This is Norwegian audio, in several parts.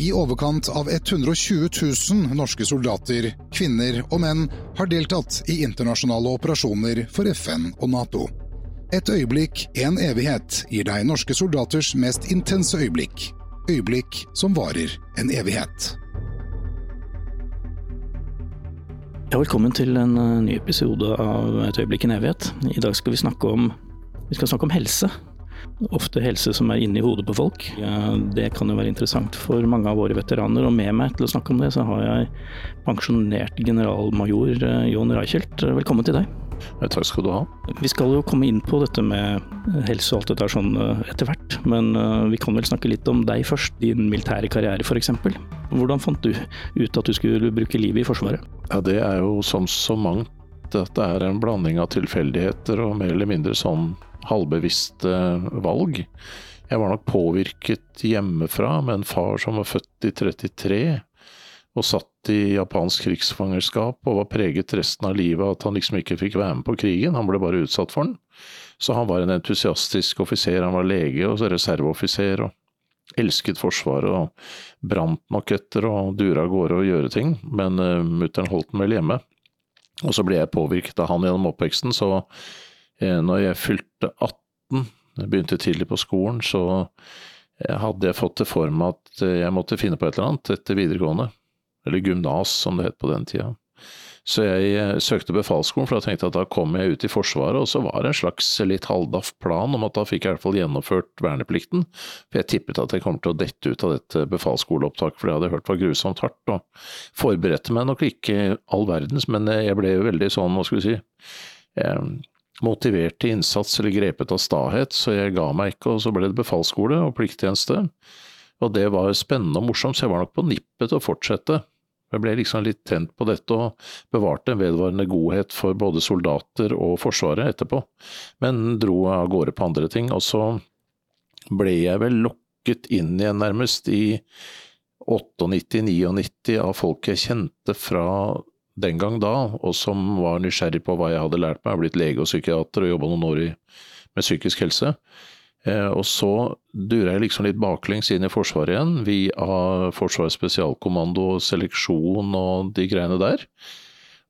I overkant av 120 000 norske soldater, kvinner og menn har deltatt i internasjonale operasjoner for FN og Nato. Et øyeblikk, en evighet, gir deg norske soldaters mest intense øyeblikk. Øyeblikk som varer en evighet. Ja, velkommen til en eh, ny episode av Et øyeblikk en evighet. I dag skal vi snakke om, vi skal snakke om helse. Ofte helse som er inni hodet på folk. Det kan jo være interessant for mange av våre veteraner. Og med meg til å snakke om det, så har jeg pensjonert generalmajor eh, Jon Reichelt. Velkommen til deg. Takk skal du ha. Vi skal jo komme inn på dette med helse og alt dette sånn eh, etter hvert. Men eh, vi kan vel snakke litt om deg først. Din militære karriere f.eks. Hvordan fant du ut at du skulle bruke livet i Forsvaret? Ja, Det er jo som så mangt at det er en blanding av tilfeldigheter og mer eller mindre sånn halvbevisste valg. Jeg var nok påvirket hjemmefra med en far som var født i 33 og satt i japansk krigsfangerskap og var preget resten av livet av at han liksom ikke fikk være med på krigen, han ble bare utsatt for den. Så han var en entusiastisk offiser, han var lege og reserveoffiser og elsket Forsvaret og brant nok etter og dure av gårde og gjøre ting, men uh, mutter'n holdt den vel hjemme. Og så ble jeg påvirket av han gjennom oppveksten, så når jeg fylte 18, begynte tidlig på skolen, så eh, hadde jeg fått det for meg at eh, jeg måtte finne på et eller annet etter videregående. Eller gymnas, som det het på den tida. Så jeg eh, søkte befalsskolen, for da tenkte jeg at da kom jeg ut i Forsvaret, og så var det en slags litt halvdaff plan om at da fikk jeg i hvert fall gjennomført verneplikten. For jeg tippet at jeg kom til å dette ut av dette befalsskoleopptaket, for det hadde jeg hørt var grusomt hardt. Og forberedte meg nok ikke all verdens, men jeg ble jo veldig sånn, hva skal vi si, eh, motivert til innsats eller grepet av stahet, så jeg ga meg ikke, og så ble det befalsskole og plikttjeneste. Og det var spennende og morsomt, så jeg var nok på nippet til å fortsette. Jeg ble liksom litt tent på dette og bevarte en vedvarende godhet for både soldater og Forsvaret etterpå, men dro av gårde på andre ting. Og så ble jeg vel lokket inn igjen nærmest i 98-99 av folk jeg kjente fra den gang da, og som var nysgjerrig på hva jeg hadde lært meg. Jeg har blitt lege og psykiater og jobba noen år i, med psykisk helse. Eh, og så dura jeg liksom litt baklengs inn i Forsvaret igjen, via Forsvarets spesialkommando, seleksjon og de greiene der.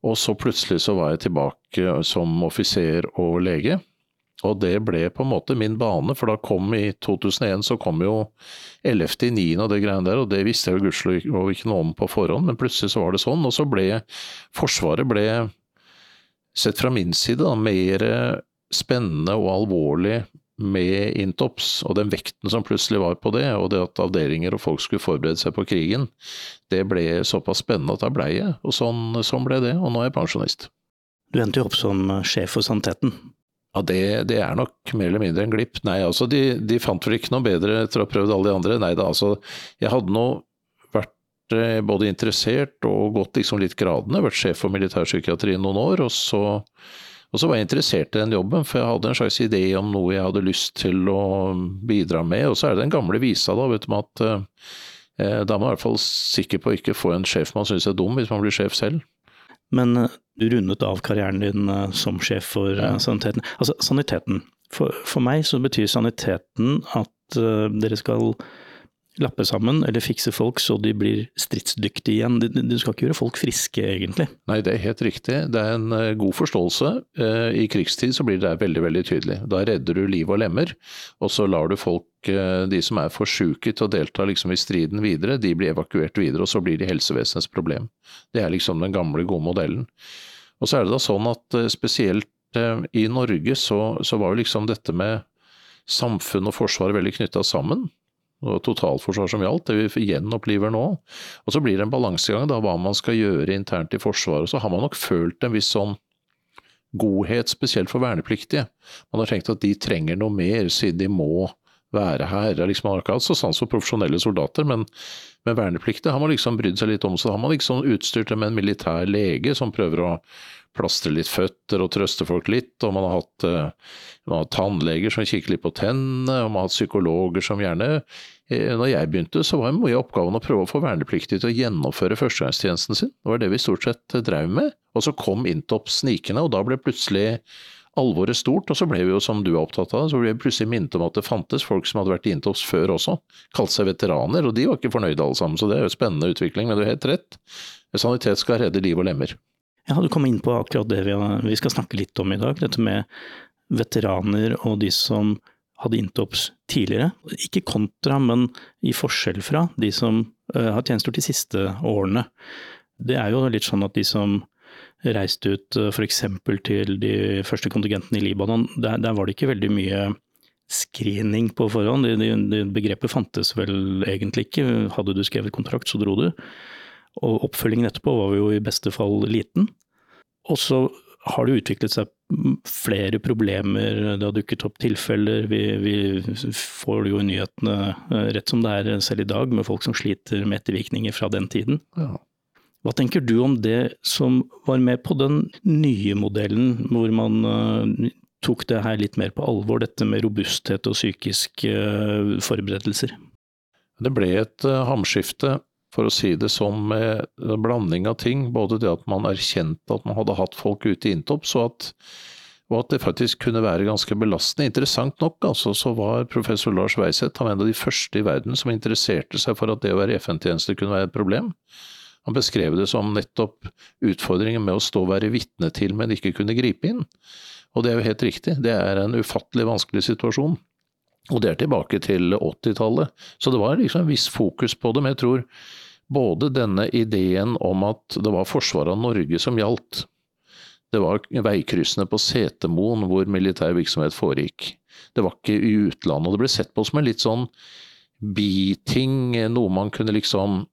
Og så plutselig så var jeg tilbake som offiser og lege. Og det ble på en måte min bane, for da kom i 2001 så kom jo 11.9. og det greiene der, og det visste jeg jo gudskjelov ikke noe om på forhånd, men plutselig så var det sånn. Og så ble Forsvaret ble, sett fra min side, da, mer spennende og alvorlig med Intops, og den vekten som plutselig var på det, og det at avdelinger og folk skulle forberede seg på krigen, det ble såpass spennende at da blei jeg. Og sånn, sånn, ble det, og nå er jeg pensjonist. Du endte jo opp som sjef for Saniteten. Ja, det, det, er nok mer eller mindre en glipp. Nei, altså, de, de fant vel ikke noe bedre etter å ha prøvd alle de andre. Nei da, altså, jeg hadde nå vært eh, både interessert og gått liksom litt gradene, vært sjef for militærpsykiatri i noen år, og så og så var jeg interessert i den jobben, for jeg hadde en slags idé om noe jeg hadde lyst til å bidra med. Og så er det den gamle visa, da, vet du, at eh, eh, da er man i hvert fall sikker på å ikke få en sjef man syns er dum, hvis man blir sjef selv. Men eh, du rundet av karrieren din eh, som sjef for ja. saniteten. Altså, saniteten. For, for, meg så betyr saniteten at uh, dere skal lappe sammen eller fikse folk så de blir stridsdyktige igjen. Du skal ikke gjøre folk friske, egentlig. Nei, det er helt riktig. Det er en eh, god forståelse. Eh, I krigstid så blir det veldig, veldig tydelig. Da redder du liv og lemmer, og så lar du folk, eh, de som er for syke til å delta liksom i striden videre, de blir evakuert videre, og så blir de helsevesenets problem. Det er liksom den gamle, gode modellen. Og så er det da sånn at spesielt i Norge så, så var jo liksom dette med samfunn og forsvar veldig knytta sammen og totalforsvar som gjaldt, det vi gjenopplever nå. Og så blir det en balansegang da, hva man skal gjøre internt i Forsvaret. Så har man nok følt en viss sånn godhet, spesielt for vernepliktige. Man har tenkt at de trenger noe mer, siden de må være her. Liksom, han har ikke hatt så sans for profesjonelle soldater, men med vernepliktige har man liksom brydd seg litt om. Så har man liksom utstyrt dem med en militær lege som prøver å plastre litt føtter og trøste folk litt, og man har hatt, uh, man har hatt tannleger som kikker litt på tennene, og man har hatt psykologer som gjerne eh, Når jeg begynte, så var mye av oppgaven å prøve å få vernepliktige til å gjennomføre førstegangstjenesten sin. Det var det vi stort sett drev med. Og så kom Intop snikende, og da ble plutselig alvoret stort, og så ble vi jo, som du er opptatt av, så ble vi plutselig minnet om at det fantes folk som hadde vært inne til oss før også, kalte seg veteraner, og de var ikke fornøyde alle sammen, så det er jo en spennende utvikling, men du har helt rett. Sanitet skal redde liv og lemmer. Ja, du kom inn på akkurat det vi, skal snakke litt om i dag, dette med veteraner og de som hadde Intops tidligere. Ikke kontra, men i forskjell fra de som uh, har tjenestegjort de siste årene. Det er jo litt sånn at de som reiste ut uh, f.eks. til de første kontingentene i Libanon, der, der, var det ikke veldig mye screening på forhånd. Det, det begrepet fantes vel egentlig ikke. Hadde du skrevet kontrakt, så dro du. Og oppfølgingen etterpå var jo i beste fall liten. Og så har det utviklet seg flere problemer, det har dukket opp tilfeller. Vi, vi får jo nyhetene eh, rett som det er selv i dag, med folk som sliter med ettervirkninger fra den tiden. Ja. Hva tenker du om det som var med på den nye modellen, hvor man uh, tok det her litt mer på alvor, dette med robusthet og psykiske uh, forberedelser? Det ble et uh, hamskifte for å si det sånn, med blanding av ting. Både det at man erkjente at man hadde hatt folk ute i Intops, og at, og at det faktisk kunne være ganske belastende. Interessant nok altså, så var professor Lars Weiseth en av de første i verden som interesserte seg for at det å være FN-tjeneste kunne være et problem. Han beskrev det som nettopp utfordringen med å stå og være vitne til, men ikke kunne gripe inn. Og det er jo helt riktig, det er en ufattelig vanskelig situasjon. Og det er tilbake til 80-tallet. Så det var liksom en viss fokus på det. Men jeg tror både denne ideen om at det var forsvaret av Norge som gjaldt, det var veikryssene på Setermoen hvor militær virksomhet foregikk. Det var ikke i utlandet. og Det ble sett på som en litt sånn biting, noe man kunne liksom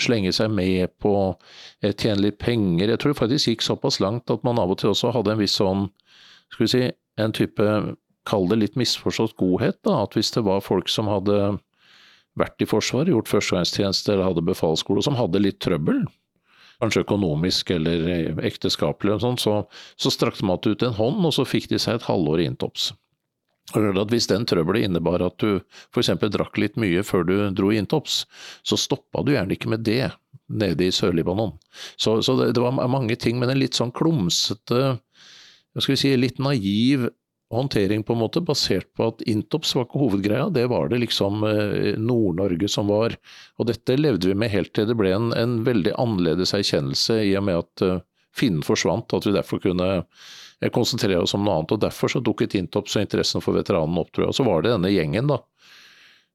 slenge seg med på, eh, tjene litt penger. Jeg tror det faktisk gikk såpass langt at man av og til også hadde en viss sånn, skal vi si, en type kall det litt misforstått godhet, da, at hvis det var folk som hadde vært i Forsvaret, gjort førstegangstjeneste eller hadde befalsskole, som hadde litt trøbbel, kanskje økonomisk eller ekteskapelig, og sånn, så, så strakte man ut en hånd, og så fikk de seg et halvår i inntops. Hvis den trøbbelet innebar at du f.eks. drakk litt mye før du dro inntops, så stoppa du gjerne ikke med det nede i Sør-Libanon. Så, så det, det, var mange ting, men en litt sånn klumsete, si, litt naiv håndtering, på en måte, basert på at Intops var ikke hovedgreia, det var det liksom eh, Nord-Norge som var. Og dette levde vi med helt til det ble en, en veldig annerledes erkjennelse i og med at uh, finnen forsvant, at vi derfor kunne eh, konsentrere oss om noe annet. og Derfor så dukket Intops og interessen for veteranene opp, tror jeg. Og så var det denne gjengen da,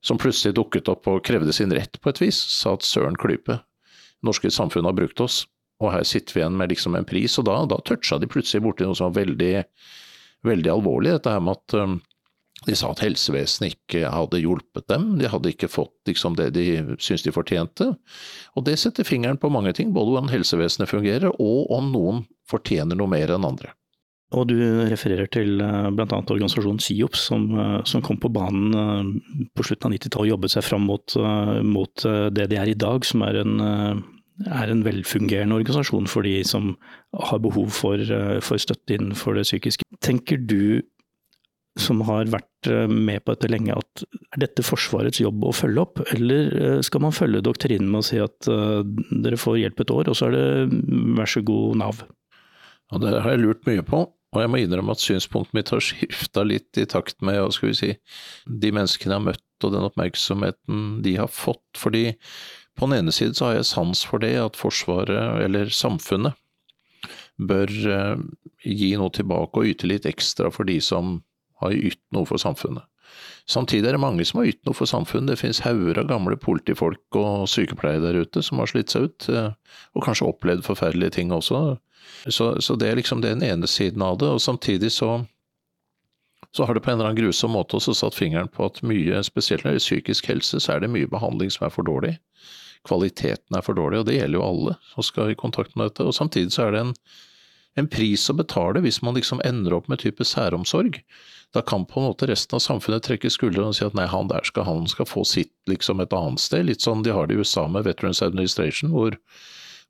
som plutselig dukket opp og krevde sin rett på et vis. Sa at søren klype, norske samfunn har brukt oss, og her sitter vi igjen med liksom en pris. Og da, da toucha de plutselig borti noe som var veldig veldig alvorlig, dette her med at um, de sa at helsevesenet ikke hadde hjulpet dem, de hadde ikke fått liksom, det de syntes de fortjente. Og det setter fingeren på mange ting, både hvordan helsevesenet fungerer, og om noen fortjener noe mer enn andre. Og du refererer til uh, bl.a. organisasjonen SIOPS, som, uh, som, kom på banen uh, på slutten av 90-tallet og jobbet seg fram mot, mot det de er i dag, som er en er en velfungerende organisasjon for de som har behov for, eh, for støtte innenfor det psykiske. Tenker du, som har vært eh, med på dette lenge, at er dette Forsvarets jobb å følge opp, eller eh, skal man følge doktrinen med å si at dere får hjelp et år, og så er det vær så god Nav? Ja, Det har jeg lurt mye på, og jeg må innrømme at synspunktet mitt har skifta litt i takt med hva skal vi si, de menneskene jeg har møtt og den oppmerksomheten de har fått. fordi på den ene side så har jeg sans for det, at Forsvaret, eller samfunnet, bør eh, gi noe tilbake og yte litt ekstra for de som har ytt noe for samfunnet. Samtidig er det mange som har ytt noe for samfunnet. Det finnes hauger av gamle politifolk og sykepleiere der ute som har slitt seg ut, eh, og kanskje opplevd forferdelige ting også. Så, så det er liksom den ene siden av det. Og samtidig så, så har det på en eller annen grusom måte også satt fingeren på at mye, spesielt når det gjelder psykisk helse, så er det mye behandling som er for dårlig kvaliteten er for dårlig, og det gjelder jo alle som skal i kontakt med dette. Og samtidig så er det en, en pris å betale hvis man liksom ender opp med type særomsorg. Da kan på en måte resten av samfunnet trekke skuldrene og si at nei, han der skal, han skal få sitt liksom et annet sted. Litt sånn de har det i USA med Veterans Administration, hvor,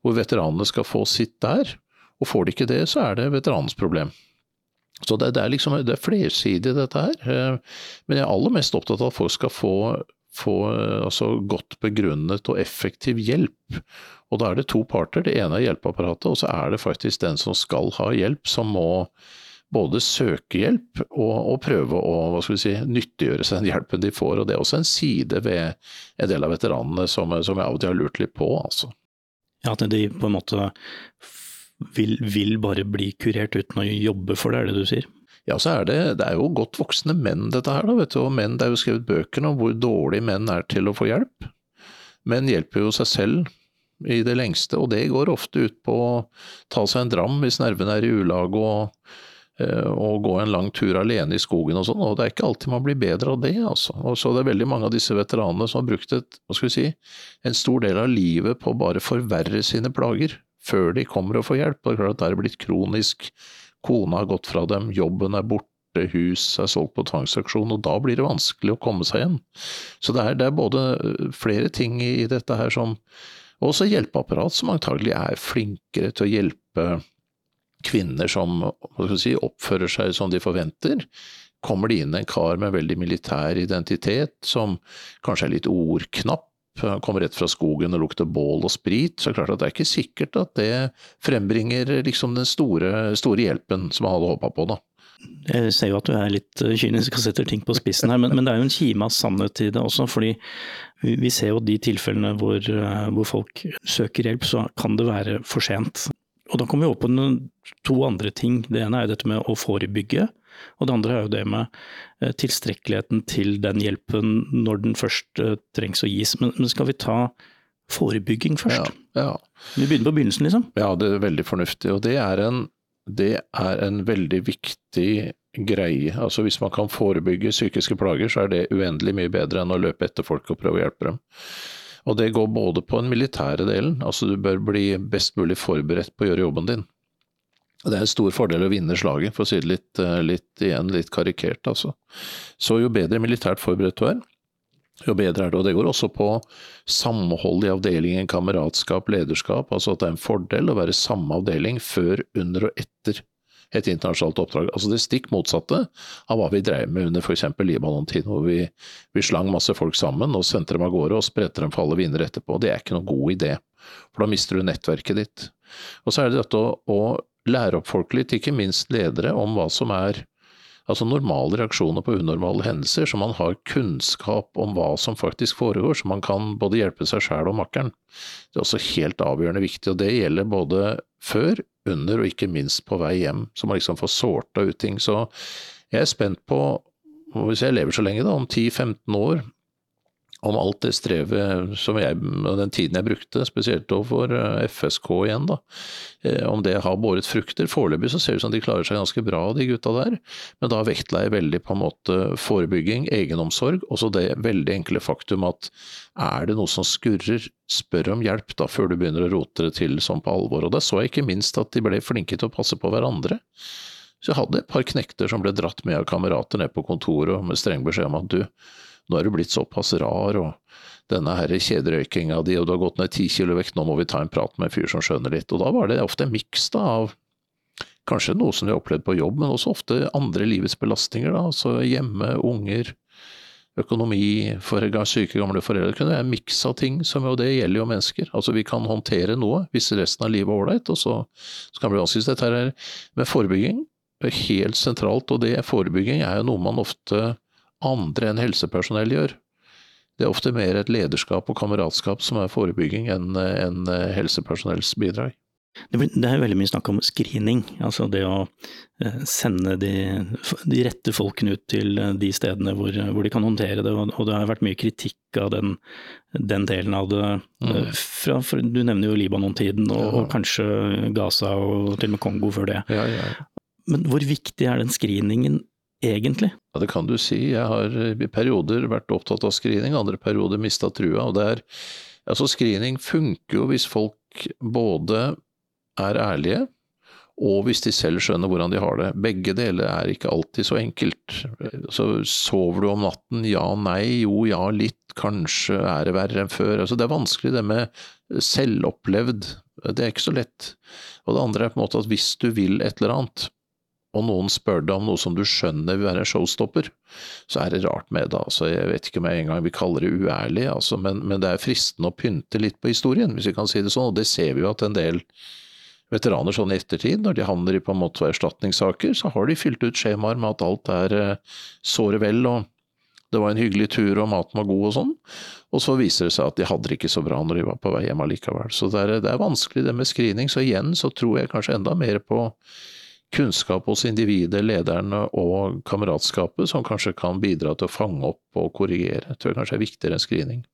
hvor veteranene skal få sitt der. Og får de ikke det, så er det veteranens problem. Så det, det, er liksom, det er flersidig dette her. Eh, men jeg er aller mest opptatt av at folk skal få få eh, altså, godt begrunnet og effektiv hjelp. Og da er det to parter. Det ene er hjelpeapparatet, og så er det faktisk den som skal ha hjelp, som må både søke hjelp og, og prøve å hva skal vi si, nyttiggjøre seg den hjelpen de får. og Det er også en side ved en del av veteranene som, som jeg av og til har lurt litt på. altså. Ja, At de på en måte vil, vil bare bli kurert uten å jobbe for det, er det du sier? Ja, så er det, det er jo godt voksne menn dette her, da, vet du. Og menn, det er jo skrevet bøker om hvor dårlige menn er til å få hjelp. Menn hjelper jo seg selv i det lengste, og det går ofte ut på å ta seg en dram hvis nervene er i ulag, og, og gå en lang tur alene i skogen og sånn. Og det er ikke alltid man blir bedre av det, altså. Og så det er veldig mange av disse veteranene som har brukt et, hva skal vi si, en stor del av livet på å bare forverre sine plager før de kommer og får hjelp. Og det er klart at det er blitt kronisk. Kona har gått fra dem, jobben er borte hus er solgt på tvangsauksjon, og da blir det vanskelig å komme seg igjen. Så det er, det er både flere ting i dette her som og også hjelpeapparat som antagelig er flinkere til å hjelpe kvinner som si, oppfører seg som de forventer. Kommer det inn en kar med veldig militær identitet, som kanskje er litt ordknapp, kommer rett fra skogen og lukter bål og sprit, så er det klart at det er ikke sikkert at det frembringer liksom den store, store hjelpen som han hadde håpa på, da. Jeg ser jo at du er litt eh, kynisk og setter ting på spissen her, men, men det er jo en kime av sannhet i det også. fordi vi ser jo de tilfellene hvor, eh, hvor, folk søker hjelp, så kan det være for sent. Og da kommer vi opp på to andre ting. Det ene er jo dette med å forebygge. Og det andre er jo det med eh, tilstrekkeligheten til den hjelpen når den først trengs å gis. Men, men skal vi ta forebygging først? Ja, ja. Vi begynner på begynnelsen, liksom. Ja, det er veldig fornuftig. Og det er en det er en veldig viktig greie. Altså Hvis man kan forebygge psykiske plager, så er det uendelig mye bedre enn å løpe etter folk og prøve å hjelpe dem. Og det går både på den militære delen, altså du bør bli best mulig forberedt på å gjøre jobben din. Det er en stor fordel å vinne slaget, for å si det litt, eh, litt igjen litt karikert, altså. Så jo bedre militært forberedt du er, jo bedre er det. Og det går også på samhold i avdelingen, kameratskap, lederskap. Altså at det er en fordel å være samme avdeling før, under og etter et internasjonalt oppdrag. Altså det stikk motsatte av hva vi drev med under f.eks. Libanon-tiden, hvor vi, vi, slang masse folk sammen og sendte dem av gårde og spredte dem for alle vinder etterpå. Det er ikke noen god idé, for da mister du nettverket ditt. Og så er det dette å, å lære opp folk litt, ikke minst ledere, om hva som er altså normale reaksjoner på unormale hendelser, så man har kunnskap om hva som faktisk foregår, så man kan både hjelpe seg sjæl og makkeren. Det er også helt avgjørende viktig, og det gjelder både før, under og ikke minst på vei hjem, så man liksom får sorta ut ting. Så jeg er spent på, hvis jeg lever så lenge, da, om 10-15 år, om alt det strevet som jeg, den tiden jeg brukte, spesielt overfor eh, FSK igjen, da, eh, om det har båret frukter. Foreløpig så ser det ut som de klarer seg ganske bra, de gutta der, men da vektla jeg veldig på en måte forebygging, egenomsorg, og så det veldig enkle faktum at er det noe som skurrer, spør om hjelp da før du begynner å rote det til sånn på alvor. Og da så jeg ikke minst at de ble flinke til å passe på hverandre. Så jeg hadde et par knekter som ble dratt med av kamerater ned på kontoret med streng beskjed om at du, nå er du blitt såpass rar, og denne her kjederøykinga di, og du har gått ned ti kilo vekt, nå må vi ta en prat med en fyr som skjønner litt. Og da var det ofte en miks av kanskje noe som vi har opplevd på jobb, men også ofte andre livets belastninger, da, altså hjemme, unger, økonomi, for syke gamle foreldre. Kunne være en miks av ting, som jo det gjelder jo mennesker. Altså vi kan håndtere noe hvis resten av livet er ålreit, og så, så kan det bli vanskelig. Dette her er med forebygging helt sentralt, og det forebygging er jo noe man ofte andre enn helsepersonell gjør. Det er ofte mer et lederskap og kameratskap som er forebygging, enn en eh, helsepersonells bidrag. Det er veldig mye snakk om screening, altså det å eh, sende de, de rette folkene ut til eh, de stedene hvor, hvor, de kan håndtere det. Og det har vært mye kritikk av den, den delen av det. Mm. Fra, du nevner jo Libanon-tiden, og, ja. og, kanskje Gaza og til og med Kongo før det. Ja, ja. Men hvor viktig er den screeningen egentlig? Ja, det kan du si. Jeg har i perioder vært opptatt av screening, andre perioder mista trua. og det er, altså Screening funker jo hvis folk både er ærlige, og hvis de selv skjønner hvordan de har det. Begge deler er ikke alltid så enkelt. Så sover du om natten? Ja, nei, jo, ja, litt, kanskje er det verre enn før. Altså, det er vanskelig det med selvopplevd, det er ikke så lett. Og det andre er på en måte at hvis du vil et eller annet, og noen spør deg om noe som du skjønner vil være en showstopper, så er det rart med det. Altså, jeg vet ikke om jeg engang vil kalle det uærlig, altså, men, men, det er fristende å pynte litt på historien, hvis vi kan si det sånn. Og det ser vi jo at en del veteraner sånn i ettertid, når de havner i på en måte erstatningssaker, så har de fylt ut skjemaer med at alt er eh, såre vel, og det var en hyggelig tur og maten var god og sånn. Og så viser det seg at de hadde det ikke så bra når de var på vei hjem allikevel. Så det er, det er vanskelig det med screening. Så igjen så tror jeg kanskje enda mer på kunnskap hos individet, lederne og kameratskapet, som kanskje kan bidra til å fange opp og korrigere. Jeg tror kanskje er viktigere enn screening.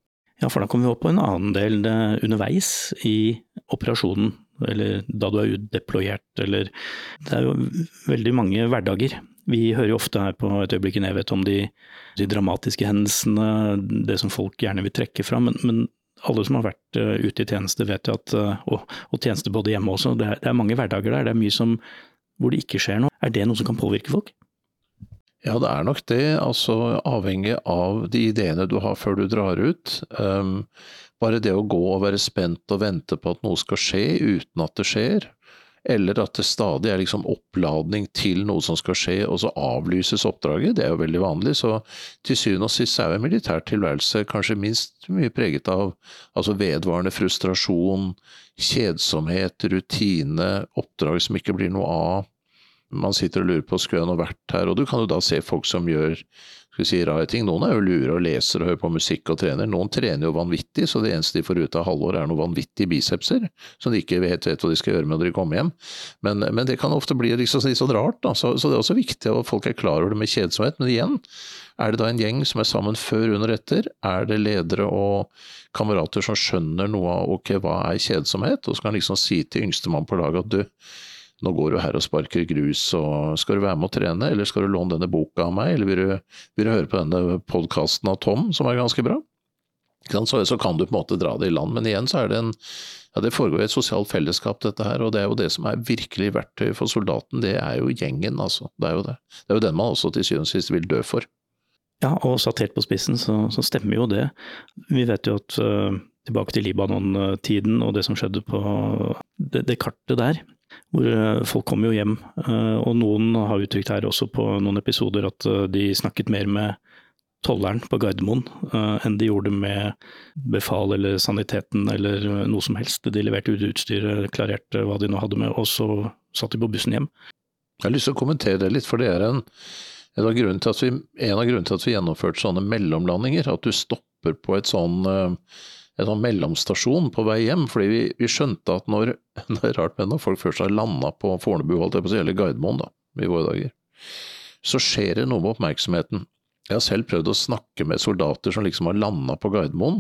Ja, for da kommer vi opp på en annen del underveis i operasjonen eller da du er deployert, eller Det er jo veldig mange hverdager. Vi hører jo ofte her på Et øyeblikk i nevhet om de, de, dramatiske hendelsene, det som folk gjerne vil trekke fram. Men, men alle som har vært uh, ute i tjeneste vet jo at, uh, og, og, tjeneste både hjemme også, det er, det er, mange hverdager der. Det er mye som, hvor det ikke skjer noe. Er det noe som kan påvirke folk? Ja, det er nok det. Altså avhengig av de ideene du har før du drar ut. Um, bare det å gå og være spent og vente på at noe skal skje uten at det skjer, eller at det stadig er liksom oppladning til noe som skal skje, og så avlyses oppdraget, det er jo veldig vanlig. Så til syvende og sist er jo en militær tilværelse kanskje minst mye preget av altså vedvarende frustrasjon, kjedsomhet, rutine, oppdrag som ikke blir noe av. Man sitter og lurer på skulle jeg nå vært her, og du kan jo da se folk som gjør skal si, rare ting. Noen er jo lure og leser og hører på musikk og trener. Noen trener jo vanvittig, så det eneste de får ut av halvår er noen vanvittige bicepser, som de ikke vet, vet hva de skal gjøre med når de kommer hjem. Men, men det kan ofte bli liksom litt sånn rart, da. Så, så, det er også viktig at folk er klar over det med kjedsomhet. Men igjen, er det da en gjeng som er sammen før, under, etter? Er det ledere og kamerater som skjønner noe av ok, hva er kjedsomhet, og så kan liksom si til yngstemann på laget at du, nå går du her og sparker grus, og skal du være med å trene, eller skal du låne denne boka av meg, eller vil du, vil du høre på denne podkasten av Tom, som er ganske bra? Så, så, kan du på en måte dra det i land, men igjen så er det en ja, Det foregår i et sosialt fellesskap, dette her, og det er jo det som er virkelig verktøy for soldaten, det er jo gjengen, altså. Det er jo det. Det er jo den man også til syvende og sist vil dø for. Ja, og satt helt på spissen, så, så stemmer jo det. Vi vet jo at uh, tilbake til Libanon-tiden og det som skjedde på det, det kartet der, hvor eh, folk kommer jo hjem. Eh, og noen har uttrykt her også på noen episoder at eh, de snakket mer med tolleren på Gardermoen enn de gjorde med befal eller saniteten eller noe som helst. De leverte ut utstyret, klarerte hva de nå hadde med, og så satt de på bussen hjem. Jeg har lyst til å kommentere det litt, for det er en, en, av, grunnene til at vi, en av grunnene til at vi gjennomførte sånne mellomlandinger. At du stopper på et sånn en sånn mellomstasjon på vei hjem, fordi vi, vi skjønte at når det er rart med når folk først har landa på Fornebu, holdt jeg på å si, eller Gardermoen da, i våre dager, så skjer det noe med oppmerksomheten. Jeg har selv prøvd å snakke med soldater som liksom har landa på Gardermoen,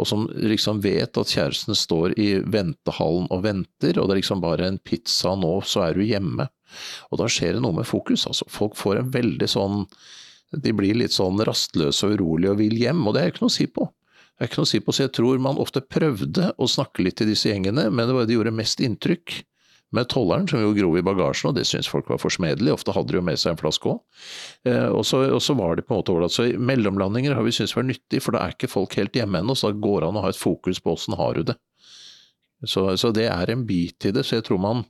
og som liksom vet at kjæresten står i ventehallen og venter, og det er liksom bare en pizza nå, så er du hjemme. Og da skjer det noe med fokus, altså. Folk får en veldig sånn De blir litt sånn rastløse og urolige og vil hjem, og det er jo ikke noe å si på. Det er ikke noe å si på, så jeg tror man ofte prøvde å snakke litt til disse gjengene, men det var det gjorde mest inntrykk med tolleren, som jo grov i bagasjen, og det syntes folk var forsmedelig. Ofte hadde de jo med seg en flaske òg. Eh, og, og, så var det på en måte overlatt. Så mellomlandinger har vi syntes var nyttig, for da er ikke folk helt hjemme ennå, så da går det an å ha et fokus på åssen har du det. Så, så, det er en bit i det. Så jeg tror man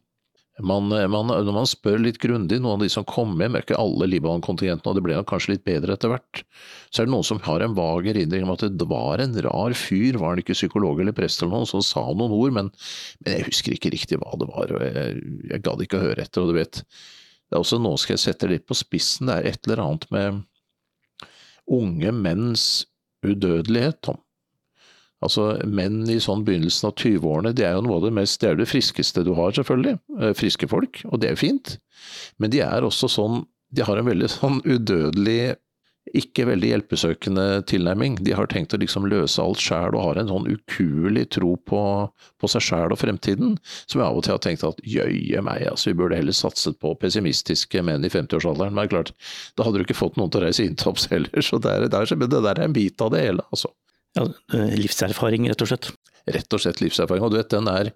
man, man, når man spør litt grundig, noen av de som kom med, er ikke alle Libanon-kontingentene, og det ble kanskje litt bedre etter hvert, så er det noen som har en vag erindring om at det var en rar fyr, var han ikke psykolog eller prest eller noen, som sa noen ord, men, men, jeg husker ikke riktig hva det var, og jeg, jeg gadd ikke å høre etter, og du vet, det er også, nå skal jeg sette litt på spissen, det er et eller annet med unge menns udødelighet, Tom. Altså, Menn i sånn begynnelsen av 20-årene, det er jo noe av det mest, det er det friskeste du har, selvfølgelig. Eh, friske folk, og det er fint. Men de er også sånn, de har en veldig sånn udødelig, ikke veldig hjelpesøkende tilnærming. De har tenkt å liksom løse alt sjæl og har en sånn ukuelig tro på, på seg sjæl og fremtiden, som jeg av og til har tenkt at jøye meg, altså vi burde heller satset på pessimistiske menn i 50-årsalderen. Men det er klart, da hadde du ikke fått noen til å reise inn topps heller, så det, er, det, er, det der er en bit av det hele, altså. Ja, eh, livserfaring, rett og slett. Rett og slett livserfaring. Og du vet, den er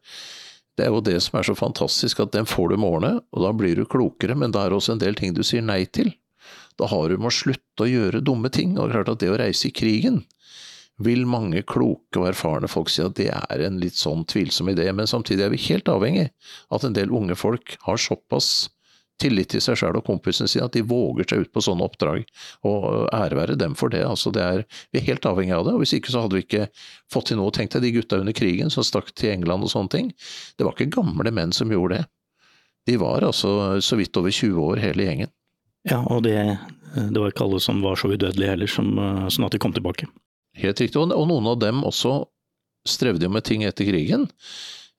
Det er jo det som er så fantastisk, at den får du med årene, og da blir du klokere, men da er det også en del ting du sier nei til. Da har du med å slutte å gjøre dumme ting, og klart at det å reise i krigen vil mange kloke og erfarne folk si at det er en litt sånn tvilsom idé, men samtidig er vi helt avhengig av at en del unge folk har såpass tillit til seg sjøl og kompisen sin at de våger seg ut på sånne oppdrag. Og ære være dem for det. altså det er, Vi er helt avhengig av det. og Hvis ikke så hadde vi ikke fått til noe. Tenk deg de gutta under krigen som stakk til England og sånne ting. Det var ikke gamle menn som gjorde det. De var altså så vidt over 20 år hele gjengen. Ja, og det, det var ikke alle som var så udødelige heller, som, sånn at de kom tilbake. Helt riktig, og noen av dem også strevde jo med ting etter krigen.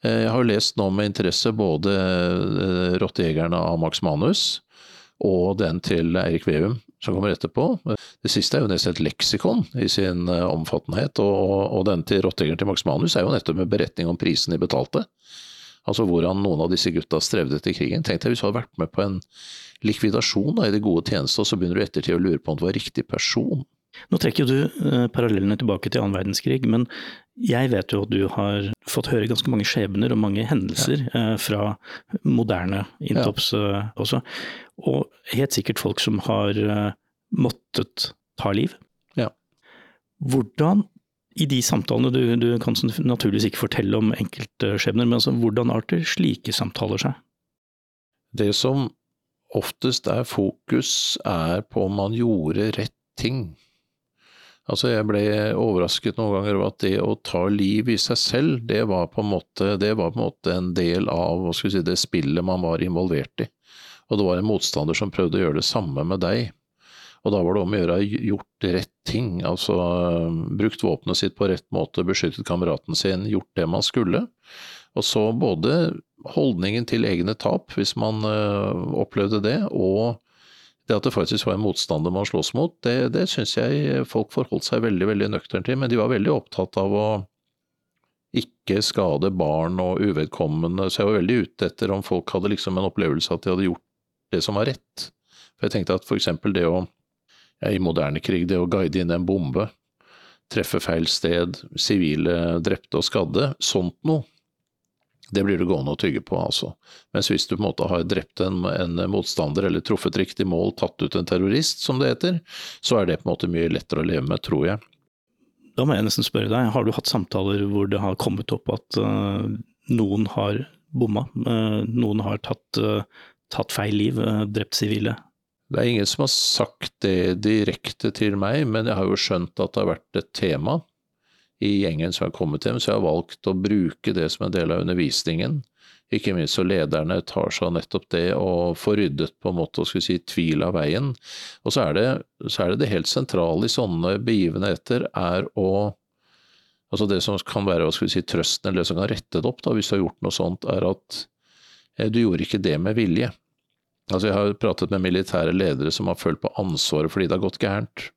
Eh, jeg har lest nå med interesse både eh, 'Rottejegerne' av Max Manus og den til Eirik Veum som kommer etterpå. Det siste er jo nesten et leksikon i sin eh, omfattenhet, og, og den til 'Rottejegeren' til Max Manus er jo nettopp med beretning om prisen de betalte. Altså hvordan noen av disse gutta strevde etter krigen. Tenk deg hvis du hadde vært med på en likvidasjon da, i det gode tjeneste, og så begynner du ettertid å lure på om du var riktig person. Nå trekker du parallellene tilbake til annen verdenskrig, men jeg vet jo at du har fått høre ganske mange skjebner og mange hendelser ja. eh, fra moderne intops ja. eh, også. Og helt sikkert folk som har eh, måttet ta liv. Ja. Hvordan, i de samtalene, du, du kan naturligvis ikke fortelle om enkeltskjebner, men altså, hvordan arter slike samtaler seg? Det som oftest er fokus, er på om man gjorde rett ting. Altså, jeg ble overrasket noen ganger over at det å ta liv i seg selv, det var på en måte, på en, måte en, del av si, det spillet man var involvert i. Og det var en motstander som prøvde å gjøre det samme med deg. Og da var det om å gjøre gjort rett ting, altså brukt våpenet sitt på rett måte, beskyttet kameraten sin, gjort det man skulle. Og så både holdningen til egne tap, hvis man uh, opplevde det, og det at det faktisk var en motstander man slåss mot, det, det syns jeg folk forholdt seg veldig veldig nøkternt til. Men de var veldig opptatt av å ikke skade barn og uvedkommende, så jeg var veldig ute etter om folk hadde liksom en opplevelse at de hadde gjort det som var rett. For jeg tenkte at eksempel det å, ja, i moderne krig, det å guide inn en bombe, treffe feil sted, sivile drepte og skadde, sånt noe, det blir det gående å tygge på, altså. Mens hvis du på en måte har drept en, en, motstander eller truffet riktig mål, tatt ut en terrorist, som det heter, så er det på en måte mye lettere å leve med, tror jeg. Da må jeg nesten spørre deg, har du hatt samtaler hvor det har kommet opp at uh, noen har bomma, uh, noen har tatt, uh, tatt feil liv, drept sivile? Det er ingen som har sagt det direkte til meg, men jeg har jo skjønt at det har vært et tema i gjengen som har kommet hjem, så jeg har valgt å bruke det som en del av undervisningen. Ikke minst så lederne tar seg av nettopp det og får ryddet på en måte å si, tvil av veien. Og så er, det, så er det det helt sentrale i sånne begivenheter er å Altså det som kan være skal vi si, trøsten, eller det som kan rette det opp da, hvis du har gjort noe sånt, er at eh, du gjorde ikke det med vilje. Altså Jeg har pratet med militære ledere som har følt på ansvaret fordi det har gått gærent.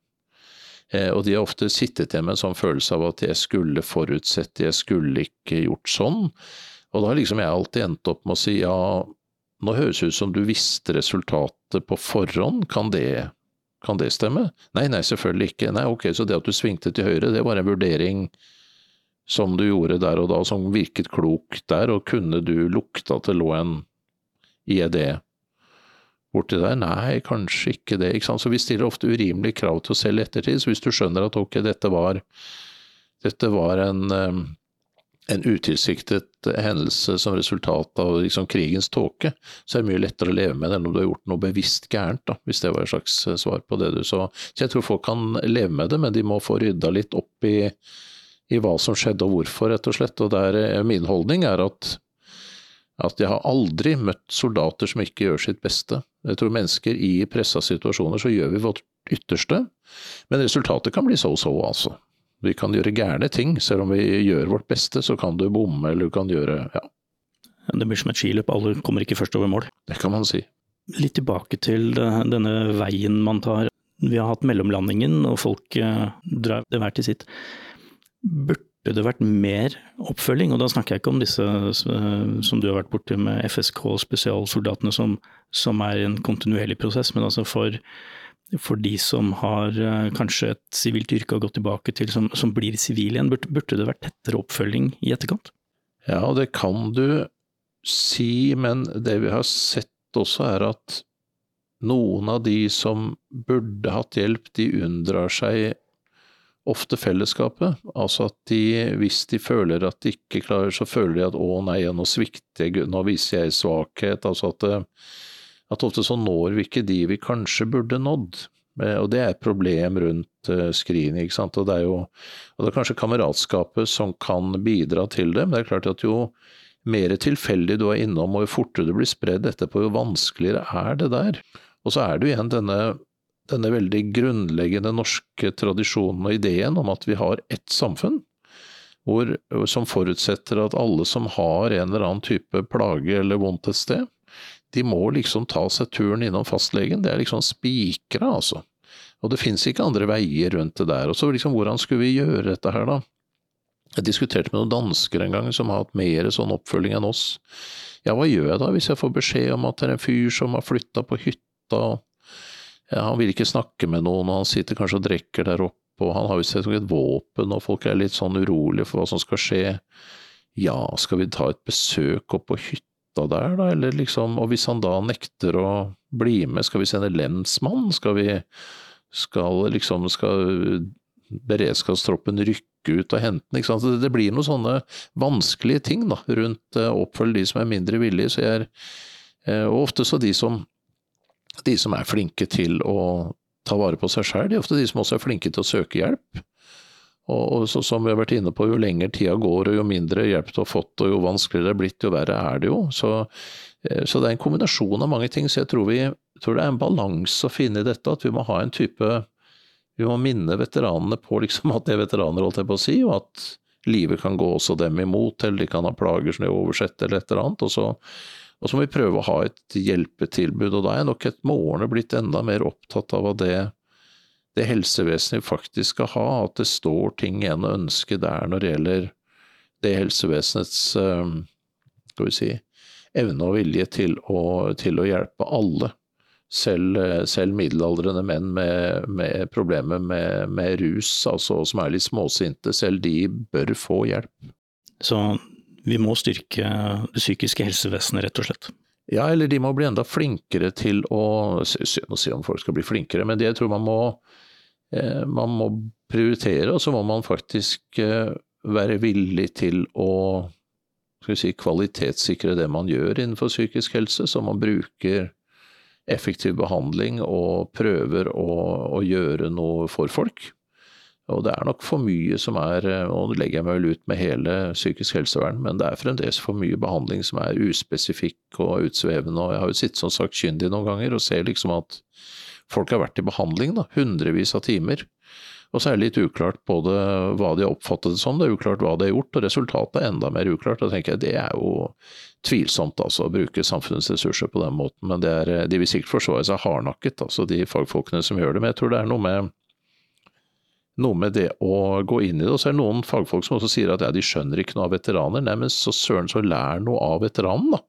Eh, og de har ofte sittet igjen med en sånn følelse av at jeg skulle forutsett, jeg skulle ikke gjort sånn. Og da har liksom jeg alltid endt opp med å si ja, nå høres det ut som du visste resultatet på forhånd, kan det, kan det stemme? Nei, nei, selvfølgelig ikke. Nei, ok, så det at du svingte til høyre, det var en vurdering som du gjorde der og da, som virket klok der, og kunne du lukte at det lå en IED borti der? Nei, kanskje ikke det. Ikke sant? Så vi stiller ofte urimelige krav til oss selv i ettertid. Så hvis du skjønner at ok, dette var, dette var en, en utilsiktet hendelse som resultat av liksom krigens tåke, så er det mye lettere å leve med det enn om du har gjort noe bevisst gærent, da, hvis det var et slags eh, svar på det du sa. Så jeg tror folk kan leve med det, men de må få rydda litt opp i, i hva som skjedde og hvorfor, rett og slett. Og der, eh, min holdning er at at jeg har aldri møtt soldater som ikke gjør sitt beste. Jeg tror mennesker i pressa situasjoner så gjør vi vårt ytterste, men resultatet kan bli so-so, altså. Vi kan gjøre gærne ting, selv om vi gjør vårt beste, så kan du bomme eller du kan gjøre ja. Det blir som et skiløp, alle kommer ikke først over mål. Det kan man si. Litt tilbake til denne veien man tar. Vi har hatt mellomlandingen, og folk eh, drar det hver til sitt. Burde burde vært mer oppfølging. Og da snakker jeg ikke om disse som du har vært borti med FSK og spesialsoldatene, som, som, er en kontinuerlig prosess, men altså for, for de som har eh, kanskje et sivilt yrke og gått tilbake til, som, som blir sivile igjen, burde, burde det vært tettere oppfølging i etterkant? Ja, det kan du si, men det vi har sett også er at noen av de som burde hatt hjelp, de unndrar seg ofte fellesskapet. Altså at de, hvis de føler at de ikke klarer, så føler de at å nei, nå svikter jeg, nå viser jeg svakhet. Altså at, at ofte så når vi ikke de vi kanskje burde nådd. Eh, og det er et problem rundt uh, screening. ikke sant? Og det er jo og det er kanskje kameratskapet som kan bidra til det, men det er klart at jo mer tilfeldig du er innom og jo fortere du blir spredd etterpå, jo vanskeligere er det der. Og så er det jo igjen denne, denne veldig grunnleggende norske tradisjonen og ideen om at vi har ett samfunn. Hvor, som forutsetter at alle som har en eller annen type plage eller vondt et sted, de må liksom ta seg turen innom fastlegen. Det er liksom spikra, altså. Og det fins ikke andre veier rundt det der. Og så liksom, hvordan skulle vi gjøre dette her, da? Jeg diskuterte med noen dansker en gang som har hatt mer sånn oppfølging enn oss. Ja, hva gjør jeg da hvis jeg får beskjed om at det er en fyr som har flytta på hytta, ja, han vil ikke snakke med noen, og han sitter kanskje og drikker der oppe, og han har jo sett et våpen, og folk er litt sånn urolige for hva som skal skje. Ja, skal vi ta et besøk opp på hytta? der, da, eller liksom Og hvis han da nekter å bli med, skal vi sende lensmann? Skal vi Skal liksom Skal beredskapstroppen rykke ut og hente den? Ikke sant? Det, blir noen sånne vanskelige ting da, rundt å oppfølge de som er mindre villige. Så jeg er, uh, og ofte så de som, de som er flinke til å ta vare på seg sjøl, de er ofte de som også er flinke til å søke hjelp. Og, så, som vi har vært inne på, jo lenger tida går og jo mindre hjelp du har fått og jo vanskeligere det er blitt, jo verre er det jo. Så, eh, så, det er en kombinasjon av mange ting. Så jeg tror, vi, tror det er en balanse å finne i dette, at vi må ha en type Vi må minne veteranene på liksom at de er veteraner, holdt jeg på å si, og at livet kan gå også dem imot, eller de kan ha plager som de oversetter, eller et eller annet. og så og så må vi prøve å ha et hjelpetilbud, og da er nok et med årene blitt enda mer opptatt av at det det helsevesenet faktisk skal ha, at det står ting igjen å ønske der når det gjelder det helsevesenets eh, skal vi si, evne og vilje til å, til å hjelpe alle. Selv, selv, middelaldrende menn med, med problemer med, med, rus, altså som er litt småsinte, selv de bør få hjelp. Så vi må styrke det psykiske helsevesenet, rett og slett? Ja, eller de må bli enda flinkere til å Synd å si om folk skal bli flinkere, men det jeg tror man må Eh, man må prioritere, og så må man faktisk eh, være villig til å si, kvalitetssikre det man gjør innenfor psykisk helse, så man bruker effektiv behandling og prøver å, å, gjøre noe for folk. Og det er nok for mye som er, eh, og nå legger jeg meg vel ut med hele psykisk helsevern, men det er fremdeles for mye behandling som er uspesifikk og utsvevende. Og jeg har jo sittet som sakkyndig noen ganger og ser liksom at folk har vært i behandling, da, hundrevis av timer. Og så er det litt uklart både hva de har oppfattet det som, det er uklart hva de har gjort, og resultatet er enda mer uklart. Da tenker jeg det er jo tvilsomt, altså, å bruke samfunnets ressurser på den måten. Men er, de vil sikkert forsvare seg hardnakket, altså de fagfolkene som gjør det. Men jeg tror det er noe med, noe med det å gå inn i det. Og så er det noen fagfolk som også sier at ja, de skjønner ikke noe av veteraner. Nei, men så søren, så lær noe av veteranen, da.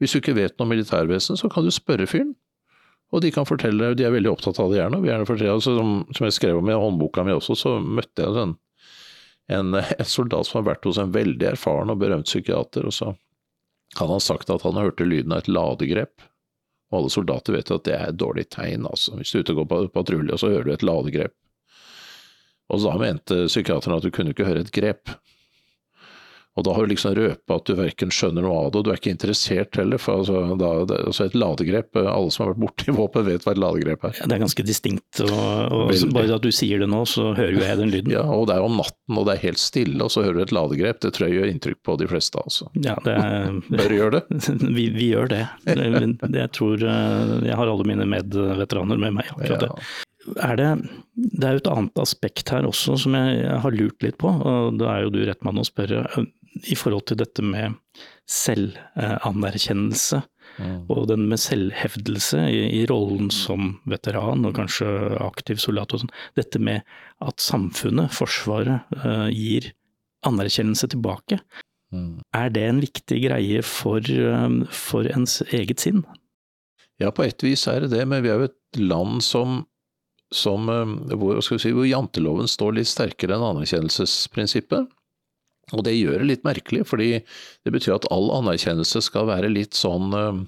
Hvis du ikke vet noe om militærvesen, så kan du spørre fyren. Og de kan fortelle, de er veldig opptatt av det gjerne. gjerne fortelle, altså, som, som, jeg skrev om i håndboka mi også, så møtte jeg en, en, en, soldat som har vært hos en veldig erfaren og berømt psykiater. og så hadde han sagt at han hørte lyden av et ladegrep. Og alle soldater vet at det er et dårlig tegn. altså. Hvis du er ute og går på patrulje, og så hører du et ladegrep. Og da mente psykiateren at du kunne ikke høre et grep. Og da har du liksom røpa at du verken skjønner noe av det, og du er ikke interessert heller. For altså, da, det, altså et ladegrep, alle som har vært borti våpen vet hva et ladegrep er. Ja, det er ganske distinkt, og, og bare at du sier det nå, så hører jo jeg den lyden. Ja, og det er om natten, og det er helt stille, og så hører du et ladegrep. Det tror jeg gjør inntrykk på de fleste, altså. Ja, det er, Bør gjøre det? vi, vi, gjør det. Jeg tror eh, jeg har alle mine medveteraner med meg, akkurat det. Er det, det er jo et annet aspekt her også som jeg har lurt litt på, og da er jo du rett mann å spørre i forhold til dette med selvanerkjennelse. Mm. Og den med selvhevdelse i, i, rollen som veteran og kanskje aktiv soldat og sånn. Dette med at samfunnet, Forsvaret, uh, gir anerkjennelse tilbake. Mm. Er det en viktig greie for, uh, for ens eget sinn? Ja, på et vis er det det, men vi er jo et land som, som uh, hvor, si, hvor janteloven står litt sterkere enn anerkjennelsesprinsippet. Og det gjør det litt merkelig, fordi det betyr at all anerkjennelse skal være litt sånn eh,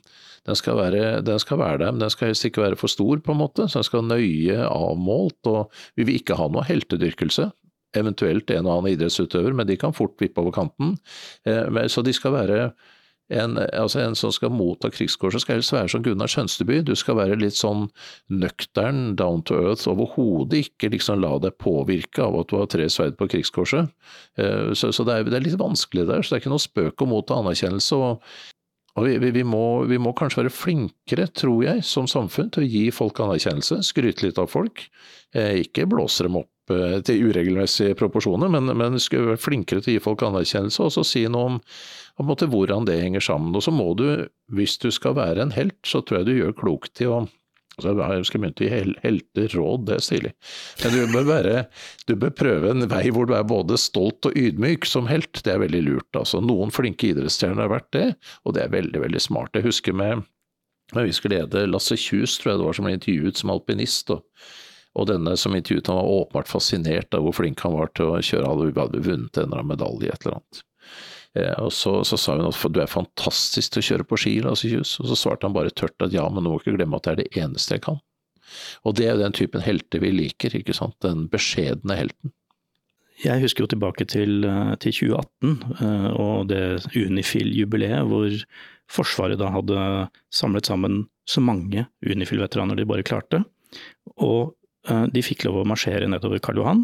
den skal, være, den skal være der, men den skal helst ikke være for stor, på en måte. Så den skal nøye avmålt, og vi vil ikke ha noe heltedyrkelse. Eventuelt en og annen idrettsutøver, men de kan fort vippe over kanten. Eh, så de skal være en, altså en som skal motta krigskorset, skal helst være som Gunnar Sønsteby. Du skal være litt sånn nøktern, down to earth, overhodet ikke liksom la deg påvirke av at du har tre sverd på krigskorset. Eh, så, så det, er, det, er, litt vanskelig der. Så det er ikke noe spøk å motta anerkjennelse. og, og vi, vi, må, vi, må, kanskje være flinkere, tror jeg, som samfunn til å gi folk anerkjennelse. Skryte litt av folk. Eh, ikke blåse dem opp Eh, til uregelmessige proporsjoner, men, men skulle være flinkere til å gi folk anerkjennelse, og så si noe om, om måte, hvordan det henger sammen. Og så må du, hvis du skal være en helt, så tror jeg du gjør klokt i å så Jeg skal begynne å gi helter det er stilig. Men du bør, være, du bør prøve en vei hvor du er både stolt og ydmyk som helt. Det er veldig lurt. altså. Noen flinke idrettsstjerner har vært det, og det er veldig, veldig smart. Jeg husker med med viss glede Lasse Kjus, tror jeg det var, som ble intervjuet som alpinist. og og denne som intervjuet han var åpenbart fascinert av hvor flink han var til å kjøre, hadde, hadde vunnet en eller annen medalje, et eller annet. Eh, og så, så, sa hun at du er fantastisk til å kjøre på ski, Lasse Kjus, og så svarte han bare tørt at ja, men du må ikke glemme at det er det eneste jeg kan. Og det er jo den typen helter vi liker, ikke sant, den beskjedne helten. Jeg husker jo tilbake til, eh, til 2018 eh, og det Unifil-jubileet, hvor Forsvaret da hadde samlet sammen så mange Unifil-veteraner de bare klarte. Og de fikk lov å marsjere nedover Karl Johan,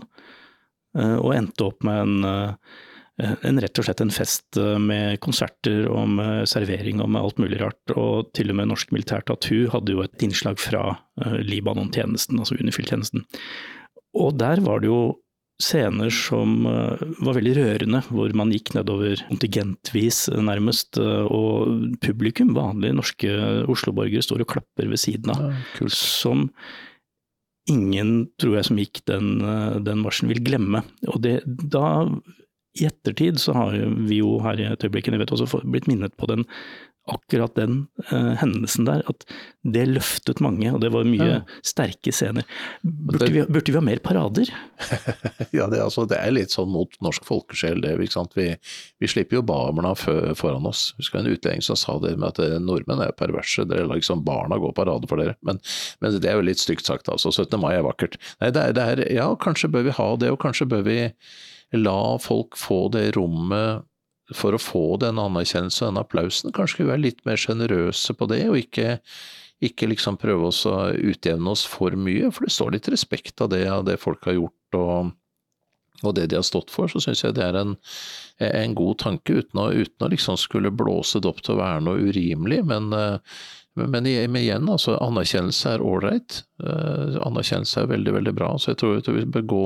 eh, og endte opp med en, eh, en, rett og slett en fest med konserter og med servering og med alt mulig rart. Og til og med Norsk Militært Tattoo hadde jo et innslag fra Libanon-tjenesten, altså Unifil-tjenesten. Og der var det jo scener som var veldig rørende, hvor man gikk nedover kontingentvis nærmest, og publikum, vanlige norske Oslo-borgere, står og klapper ved siden av. Ja, som ingen, tror jeg, som gikk den, eh, den marsjen, vil glemme. Og det, da, i ettertid, så har vi jo her i et øyeblikk jeg vet også blitt minnet på den akkurat den uh, hendelsen der, at det løftet mange, og det var mye ja. sterke scener. Burde, vi, burde, vi, ha mer parader? ja, det, altså, det, er litt sånn mot norsk folkesjel, det. Vi, vi, slipper jo barna foran oss. Husker en utlending som sa det med at eh, nordmenn er perverse, dere lar liksom barna gå parade for dere. Men, men, det er jo litt stygt sagt, altså. 17. mai er vakkert. Nei, det er, det er, ja, kanskje bør vi ha det, og kanskje bør vi la folk få det rommet for å få den anerkjennelsen og den applausen, kanskje skulle vi være litt mer sjenerøse på det, og ikke, ikke liksom prøve å utjevne oss for mye, for det står litt respekt av det, av det folk har gjort og, og det de har stått for, så syns jeg det er en, en god tanke, uten å, uten å, liksom skulle blåse det opp til å være noe urimelig. Men, men, igjen, altså, anerkjennelse er ålreit. Uh, anerkjennelse er veldig, veldig bra. Så jeg tror vi bør gå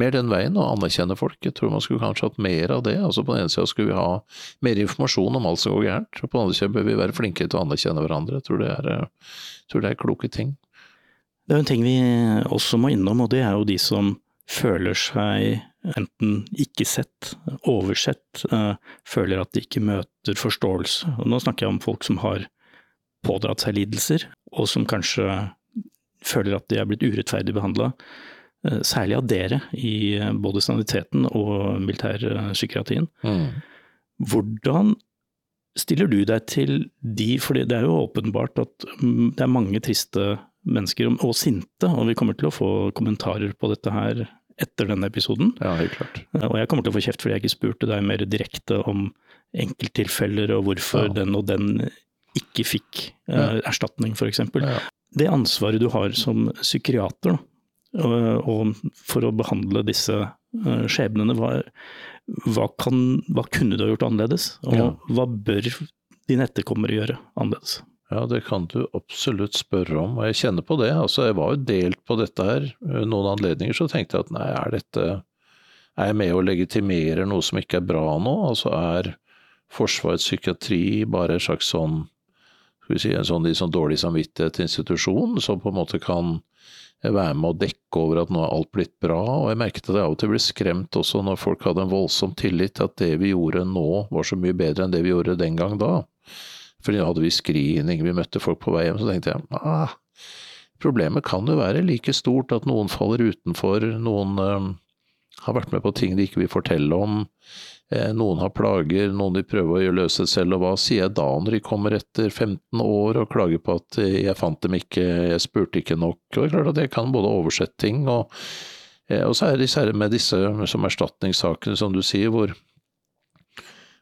mer den veien og anerkjenne folk. Jeg tror man skulle kanskje hatt mer av det. Altså På den ene sida skulle vi ha mer informasjon om alt som går gærent, og på den andre sida bør vi være flinkere til å anerkjenne hverandre. Jeg tror det er, uh, tror det er kloke ting. Det er en ting vi også må innom, og det er jo de som føler seg enten ikke sett, oversett, uh, føler at de ikke møter forståelse. Og nå snakker jeg om folk som har pådratt seg lidelser, og som kanskje føler at de er blitt urettferdig behandla. Eh, særlig av dere i eh, både saniteten og militærpsykiatrien. Mm. Hvordan stiller du deg til de, for det er jo åpenbart at mm, det er mange triste mennesker, og sinte, og vi kommer til å få kommentarer på dette her etter denne episoden. Ja, helt klart. Eh, og jeg kommer til å få kjeft fordi jeg ikke spurte deg mer direkte om enkelttilfeller og hvorfor ja. den og den ikke fikk uh, erstatning, f.eks. Ja. Det ansvaret du har som psykiater og, og for å behandle disse uh, skjebnene, hva, hva, kan, hva, kunne du ha gjort annerledes? Og ja. hva bør dine etterkommere gjøre annerledes? Ja, det kan du absolutt spørre om, og jeg kjenner på det. Altså, jeg var jo delt på dette her. Eh, noen anledninger så tenkte jeg at nei, er dette Er jeg med å legitimere noe som ikke er bra nå? Altså er Forsvarets psykiatri bare en slags sånn skal vi si, en sånn, sånn dårlig samvittighet-institusjon som på en måte kan være med å dekke over at nå er alt blitt bra. Og jeg merket at jeg av og til ble skremt også når folk hadde en voldsom tillit til at det vi gjorde nå var så mye bedre enn det vi gjorde den gang da. For da hadde vi screening, vi møtte folk på vei hjem, så tenkte jeg ah, problemet kan jo være like stort at noen faller utenfor, noen øh, har vært med på ting de ikke vil fortelle om. Eh, noen har plager, noen de prøver å løse selv, og hva sier jeg da når de kommer etter 15 år og klager på at eh, jeg fant dem ikke, jeg spurte ikke nok. Og det er klart at jeg kan både oversette ting, og, eh, og så er det særlig med disse som erstatningssakene, som du sier, hvor,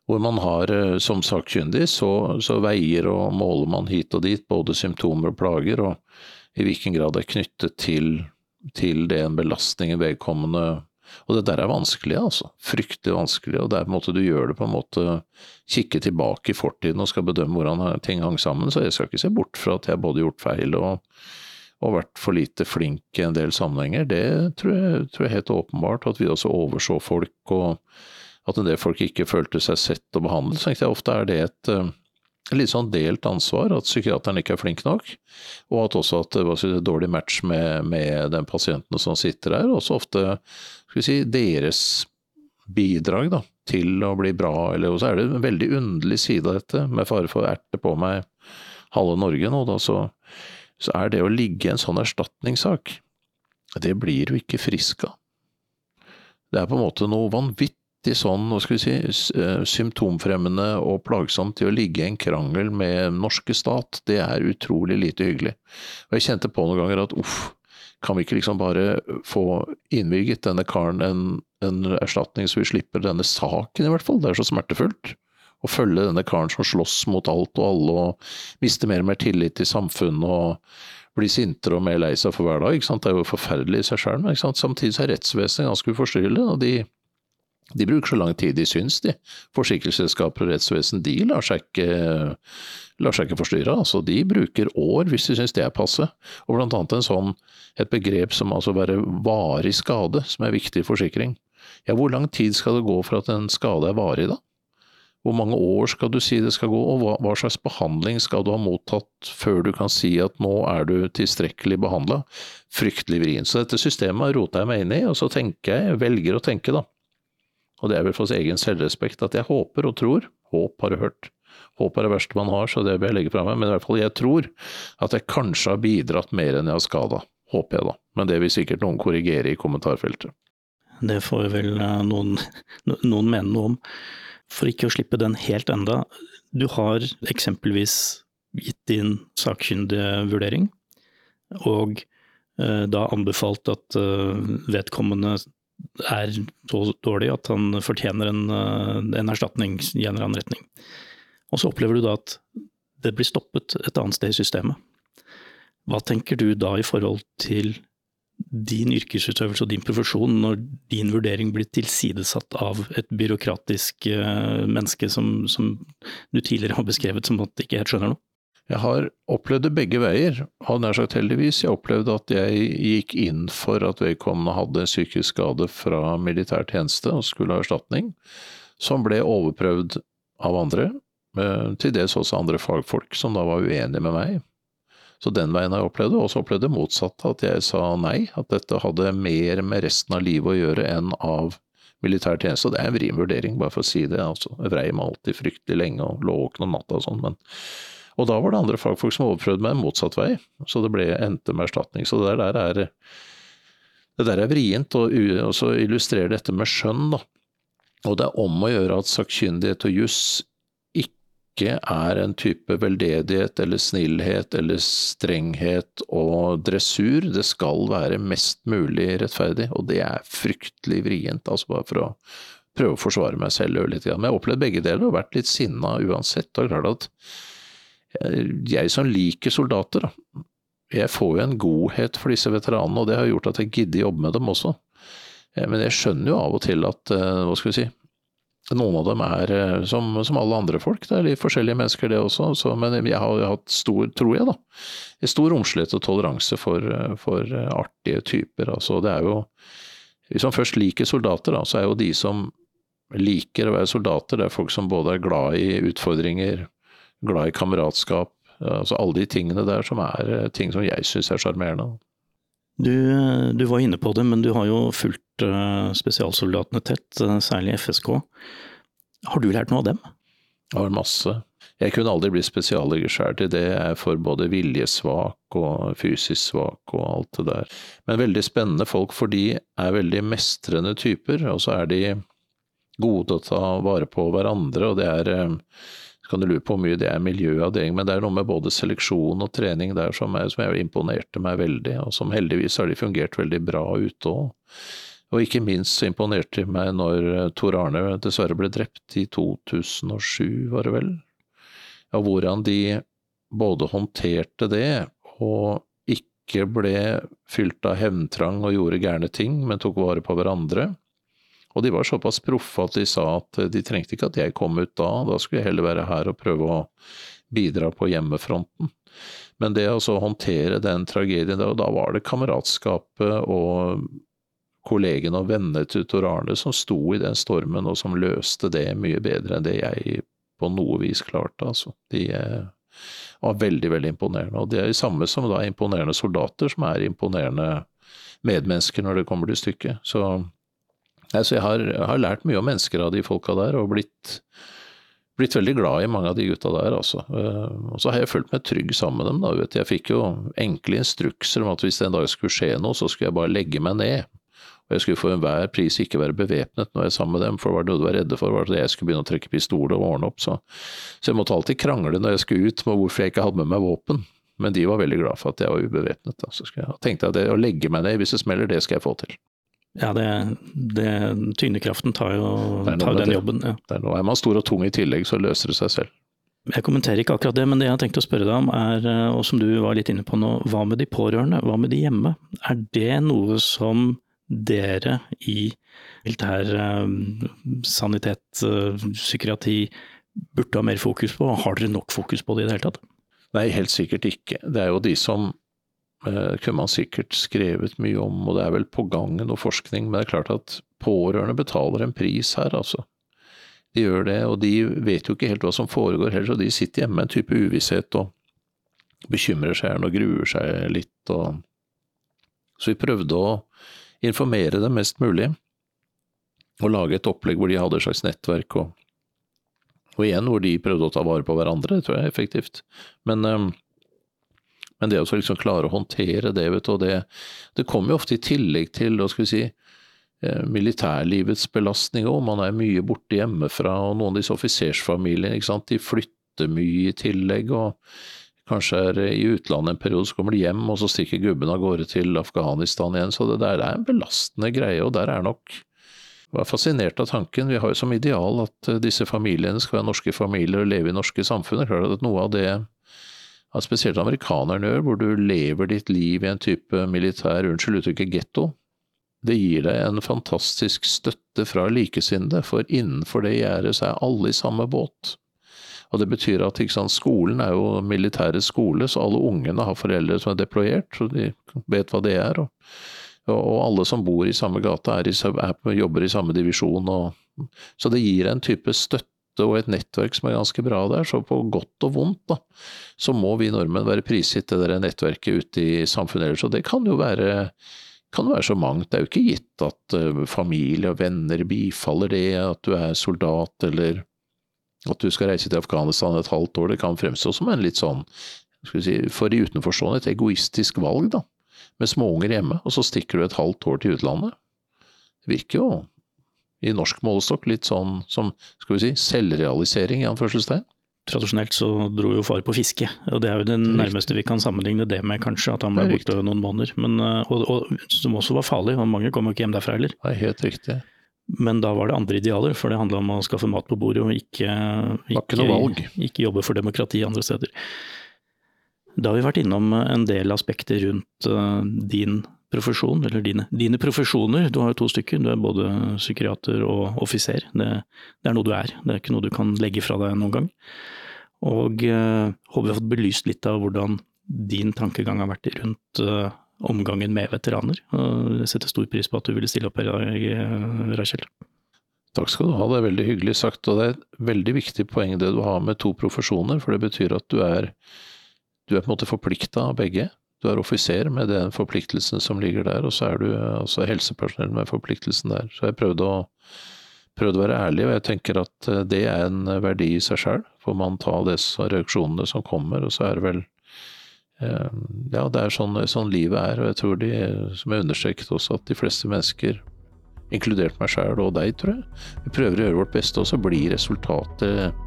hvor man har som sakkyndig, så, så, veier og måler man hit og dit både symptomer og plager, og i hvilken grad det er knyttet til, til den belastningen vedkommende og det der er vanskelig, altså. Fryktelig vanskelig. Og det er på en måte du gjør det på en måte Kikke tilbake i fortiden og skal bedømme hvordan ting hang sammen. Så jeg skal ikke se bort fra at jeg både gjort feil og, og vært for lite flink i en del sammenhenger. Det tror jeg, tror jeg helt åpenbart. At vi også overså folk, og at en del folk ikke følte seg sett og behandlet. Så tenkte jeg ofte er det et litt sånn delt ansvar, at psykiateren ikke er flink nok, og at også at det var et dårlig match med, med den pasienten som sitter der. Også ofte skal vi si, deres bidrag da, til å bli bra, eller så er det en veldig underlig side av dette, med fare for erte på meg halve Norge nå, da, så, så er det å ligge i en sånn erstatningssak, det blir du ikke frisk av. Det er på en måte noe vanvittig alltid sånn, hva skal vi si, eh, symptomfremmende og plagsomt til å ligge i en krangel med norske stat. Det er utrolig lite hyggelig. Og jeg kjente på noen ganger at uff, kan vi ikke liksom bare få innvilget denne karen en, en erstatning så vi slipper denne saken, i hvert fall. Det er så smertefullt. Å følge denne karen som slåss mot alt og alle og mister mer og mer tillit til samfunnet og blir sintere og mer lei seg for hver dag. Det er jo forferdelig i seg sjøl, men samtidig er rettsvesenet ganske uforstyrrelig. og de de bruker så lang tid de syns, de. Forsikringsselskaper og rettsvesen de lar seg ikke, lar seg ikke forstyrre. Altså, de bruker år hvis de syns det er passe. Og blant annet en sånn, et begrep som altså være varig skade, som er viktig i forsikring. Ja, hvor lang tid skal det gå for at en skade er varig, da? Hvor mange år skal du si det skal gå, og hva, hva slags behandling skal du ha mottatt før du kan si at nå er du tilstrekkelig behandla? Fryktelig vrient. Så dette systemet roter jeg meg inn i, og så tenker jeg, velger å tenke, da og det er vel for sin egen selvrespekt at jeg håper og tror, håp har du hørt, håp er det verste man har, så det vil jeg legge fra meg, men i hvert fall jeg tror at jeg kanskje har bidratt mer enn jeg har skada. Håper jeg da, men det vil sikkert noen korrigere i kommentarfeltet. Det får vel eh, noen, noen mene noe om. For ikke å slippe den helt enda, du har eksempelvis gitt din sakkyndige vurdering, og eh, da anbefalt at eh, vedkommende er så dårlig at han fortjener en, eh, en erstatning i en eller annen retning. Og så opplever du da at det blir stoppet et annet sted i systemet. Hva tenker du da i forhold til din yrkesutøvelse og din profesjon når din vurdering blir tilsidesatt av et byråkratisk uh, menneske som, som, du tidligere har beskrevet som at ikke helt skjønner noe? Jeg har opplevd det begge veier, hadde nær sagt heldigvis. Jeg opplevde at jeg gikk inn for at vedkommende hadde psykisk skade fra militær tjeneste og skulle ha erstatning, som ble overprøvd av andre, til dels også andre fagfolk som da var uenige med meg. Så den veien har jeg opplevd det, og så opplevde det motsatte, at jeg sa nei, at dette hadde mer med resten av livet å gjøre enn av militær tjeneste. Og det er en vrien vurdering, bare for å si det. altså. Jeg vrei meg alltid fryktelig lenge og lå våken om natta og sånn, men og da var det andre fagfolk som overprøvde meg motsatt vei, så det ble endte med erstatning. Så det der er, det der er vrient, og, så illustrerer dette med skjønn, da. Og det er om å gjøre at sakkyndighet og juss ikke er en type veldedighet eller snillhet eller strenghet og dressur. Det skal være mest mulig rettferdig, og det er fryktelig vrient, altså bare for å prøve å forsvare meg selv litt. Men jeg har opplevd begge deler og vært litt sinna uansett. og klart at jeg som liker soldater, da, jeg får jo en godhet for disse veteranene, og det har gjort at jeg gidder jobbe med dem også. Eh, men jeg skjønner jo av og til at, eh, hva skal vi si, noen av dem er eh, som, som alle andre folk, det er litt forskjellige mennesker det også, så, men jeg har hatt stor, tror jeg da, stor romslighet og toleranse for, for artige typer. Altså, det er jo, hvis man først liker soldater, da, så er jo de som liker å være soldater, det er folk som både er glad i utfordringer, glad i kameratskap. Altså alle de tingene der som er eh, ting som jeg syns er sjarmerende. Du, du, var inne på det, men du har jo fulgt uh, spesialsoldatene tett, særlig FSK. Har du lært noe av dem? Jeg har masse. Jeg kunne aldri bli spesialleger sjøl til det. Jeg er for både viljesvak og fysisk svak og alt det der. Men veldig spennende folk, for de er veldig mestrende typer. Og så er de gode til å ta vare på hverandre, og det er kan du lure på hvor mye det er miljøavdeling, men det er noe med både seleksjon og trening der som, er, som jeg imponerte meg veldig, og som heldigvis har de fungert veldig bra ute òg. Og ikke minst så imponerte de meg når eh, Tor Arne dessverre ble drept i 2007, var det vel, og hvordan de både håndterte det og ikke ble fylt av hevntrang og gjorde gærne ting, men tok vare på hverandre. Og de var såpass proffe at de sa at de trengte ikke at jeg kom ut da, da skulle jeg heller være her og prøve å bidra på hjemmefronten. Men det å håndtere den tragedien, og da var det kameratskapet og kollegene og vennene til Tor Arne som sto i den stormen, og som løste det mye bedre enn det jeg på noe vis klarte. Altså. De eh, var veldig, veldig imponerende. Og det er det samme som da imponerende soldater, som er imponerende medmennesker når det kommer til stykket. Så altså, jeg, har, har, lært mye om mennesker av de folka der, og blitt, blitt veldig glad i mange av de gutta der, altså. Eh, og så har jeg følt meg trygg sammen med dem, da. Vet. Jeg fikk jo enkle instrukser om at hvis det en dag skulle skje noe, så skulle jeg bare legge meg ned. Og jeg skulle for enhver pris ikke være bevæpnet når jeg er sammen med dem, for var det noe du var redde for, var det jeg skulle begynne å trekke pistol og ordne opp. Så. så jeg måtte alltid krangle når jeg skulle ut med hvorfor jeg ikke hadde med meg våpen. Men de var veldig glad for at jeg var ubevæpnet. Så jeg tenkte at det, å legge meg ned hvis det smeller, det skal jeg få til. Ja, det, det tyngdekraften tar jo tar den jobben. Ja. Det er, er man stor og tung i tillegg, så løser det seg selv. Jeg kommenterer ikke akkurat det, men det jeg har tenkt å spørre deg om er, eh, og som du var litt inne på nå, hva med de pårørende? Hva med de hjemme? Er det noe som dere i militær eh, sanitet, eh, psykiatri, burde ha mer fokus på? Har dere nok fokus på det i det hele tatt? Nei, helt sikkert ikke. Det er jo de som kunne man sikkert skrevet mye om, og det er vel på gang noe forskning, men det er klart at pårørende betaler en pris her, altså. De gjør det, og de vet jo ikke helt hva som foregår heller, så de sitter hjemme med en type uvisshet og bekymrer seg og gruer seg litt. Og... Så vi prøvde å informere dem mest mulig, og lage et opplegg hvor de hadde et slags nettverk, og, og igjen hvor de prøvde å ta vare på hverandre, det tror jeg er effektivt. Men, um, men det å liksom klare å håndtere det, vet du, og det, det kommer jo ofte i tillegg til, hva skal vi si, eh, militærlivets belastning òg. Man er mye borte hjemmefra, og noen av disse offisersfamiliene, de flytter mye i tillegg. og kanskje er i utlandet en periode, så kommer de hjem, og så stikker gubben av gårde til Afghanistan igjen. Så det der er en belastende greie, og der er nok jeg var fascinert av tanken. Vi har jo som ideal at eh, disse familiene skal være norske familier og leve i norske samfunn. Klart at noe av det at spesielt amerikanerne gjør, hvor du lever ditt liv i en type militær, unnskyld uttrykket, getto, det gir deg en fantastisk støtte fra likesinnede, for innenfor det gjerdet er alle i samme båt. Og det betyr at sant, skolen er jo militærets skole, så alle ungene har foreldre som er deployert, så de vet hva det er. Og, og alle som bor i samme gata, er i, er, jobber i samme divisjon. Og, så det gir en type støtte og et nettverk som er ganske bra der. Så på godt og vondt, da, så må vi nordmenn være prisgitt det der nettverket ute i samfunnet ellers. Og det kan jo være kan være så mangt. Det er jo ikke gitt at uh, familie og venner bifaller det, at du er soldat eller at du skal reise til Afghanistan et halvt år, det kan fremstå som en litt sånn, skal vi si, for de utenforstående et egoistisk valg, da. Med småunger hjemme, og så stikker du et halvt år til utlandet. Det virker jo, i norsk målestokk, litt sånn som, skal vi si, selvrealisering, i anførselstegn. Tradisjonelt så dro jo far på fiske, og det er jo det nærmeste vi kan sammenligne det med, kanskje, at han ble borte noen måneder. Men, og, og, som også var farlig, og mange kom jo ikke hjem derfra heller. Det er helt riktig. Men da var det andre idealer, for det handla om å skaffe mat på bordet og ikke, ikke, ikke, jobbe for demokrati andre steder. Da har vi vært innom en del aspekter rundt uh, din profesjon, eller dine, dine, profesjoner. Du har jo to stykker, du er både psykiater og offiser. Det, det, er noe du er, det er ikke noe du kan legge fra deg noen gang. Og eh, håper vi har fått belyst litt av hvordan din tankegang har vært rundt eh, omgangen med veteraner. Jeg setter stor pris på at du ville stille opp her i dag, Rachel. Takk skal du ha, det er veldig hyggelig sagt. Og det er et veldig viktig poeng det du har med to profesjoner, for det betyr at du er, du er på en måte forplikta av begge. Du er offiser med den forpliktelsen som ligger der, og så er du altså helsepersonell med forpliktelsen der. Så jeg prøvde å, prøvde å være ærlig, og jeg tenker at eh, det er en verdi i seg sjøl. Får man ta disse reaksjonene som kommer, og så er det vel Eh, ja, det er sånn, sånn, livet er, og jeg tror de, som jeg understreket også, at de fleste mennesker, inkludert meg sjøl og deg, tror jeg, vi prøver å gjøre vårt beste, og så blir resultatet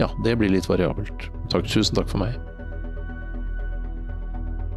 Ja, det blir litt variabelt. Takk, tusen takk for meg.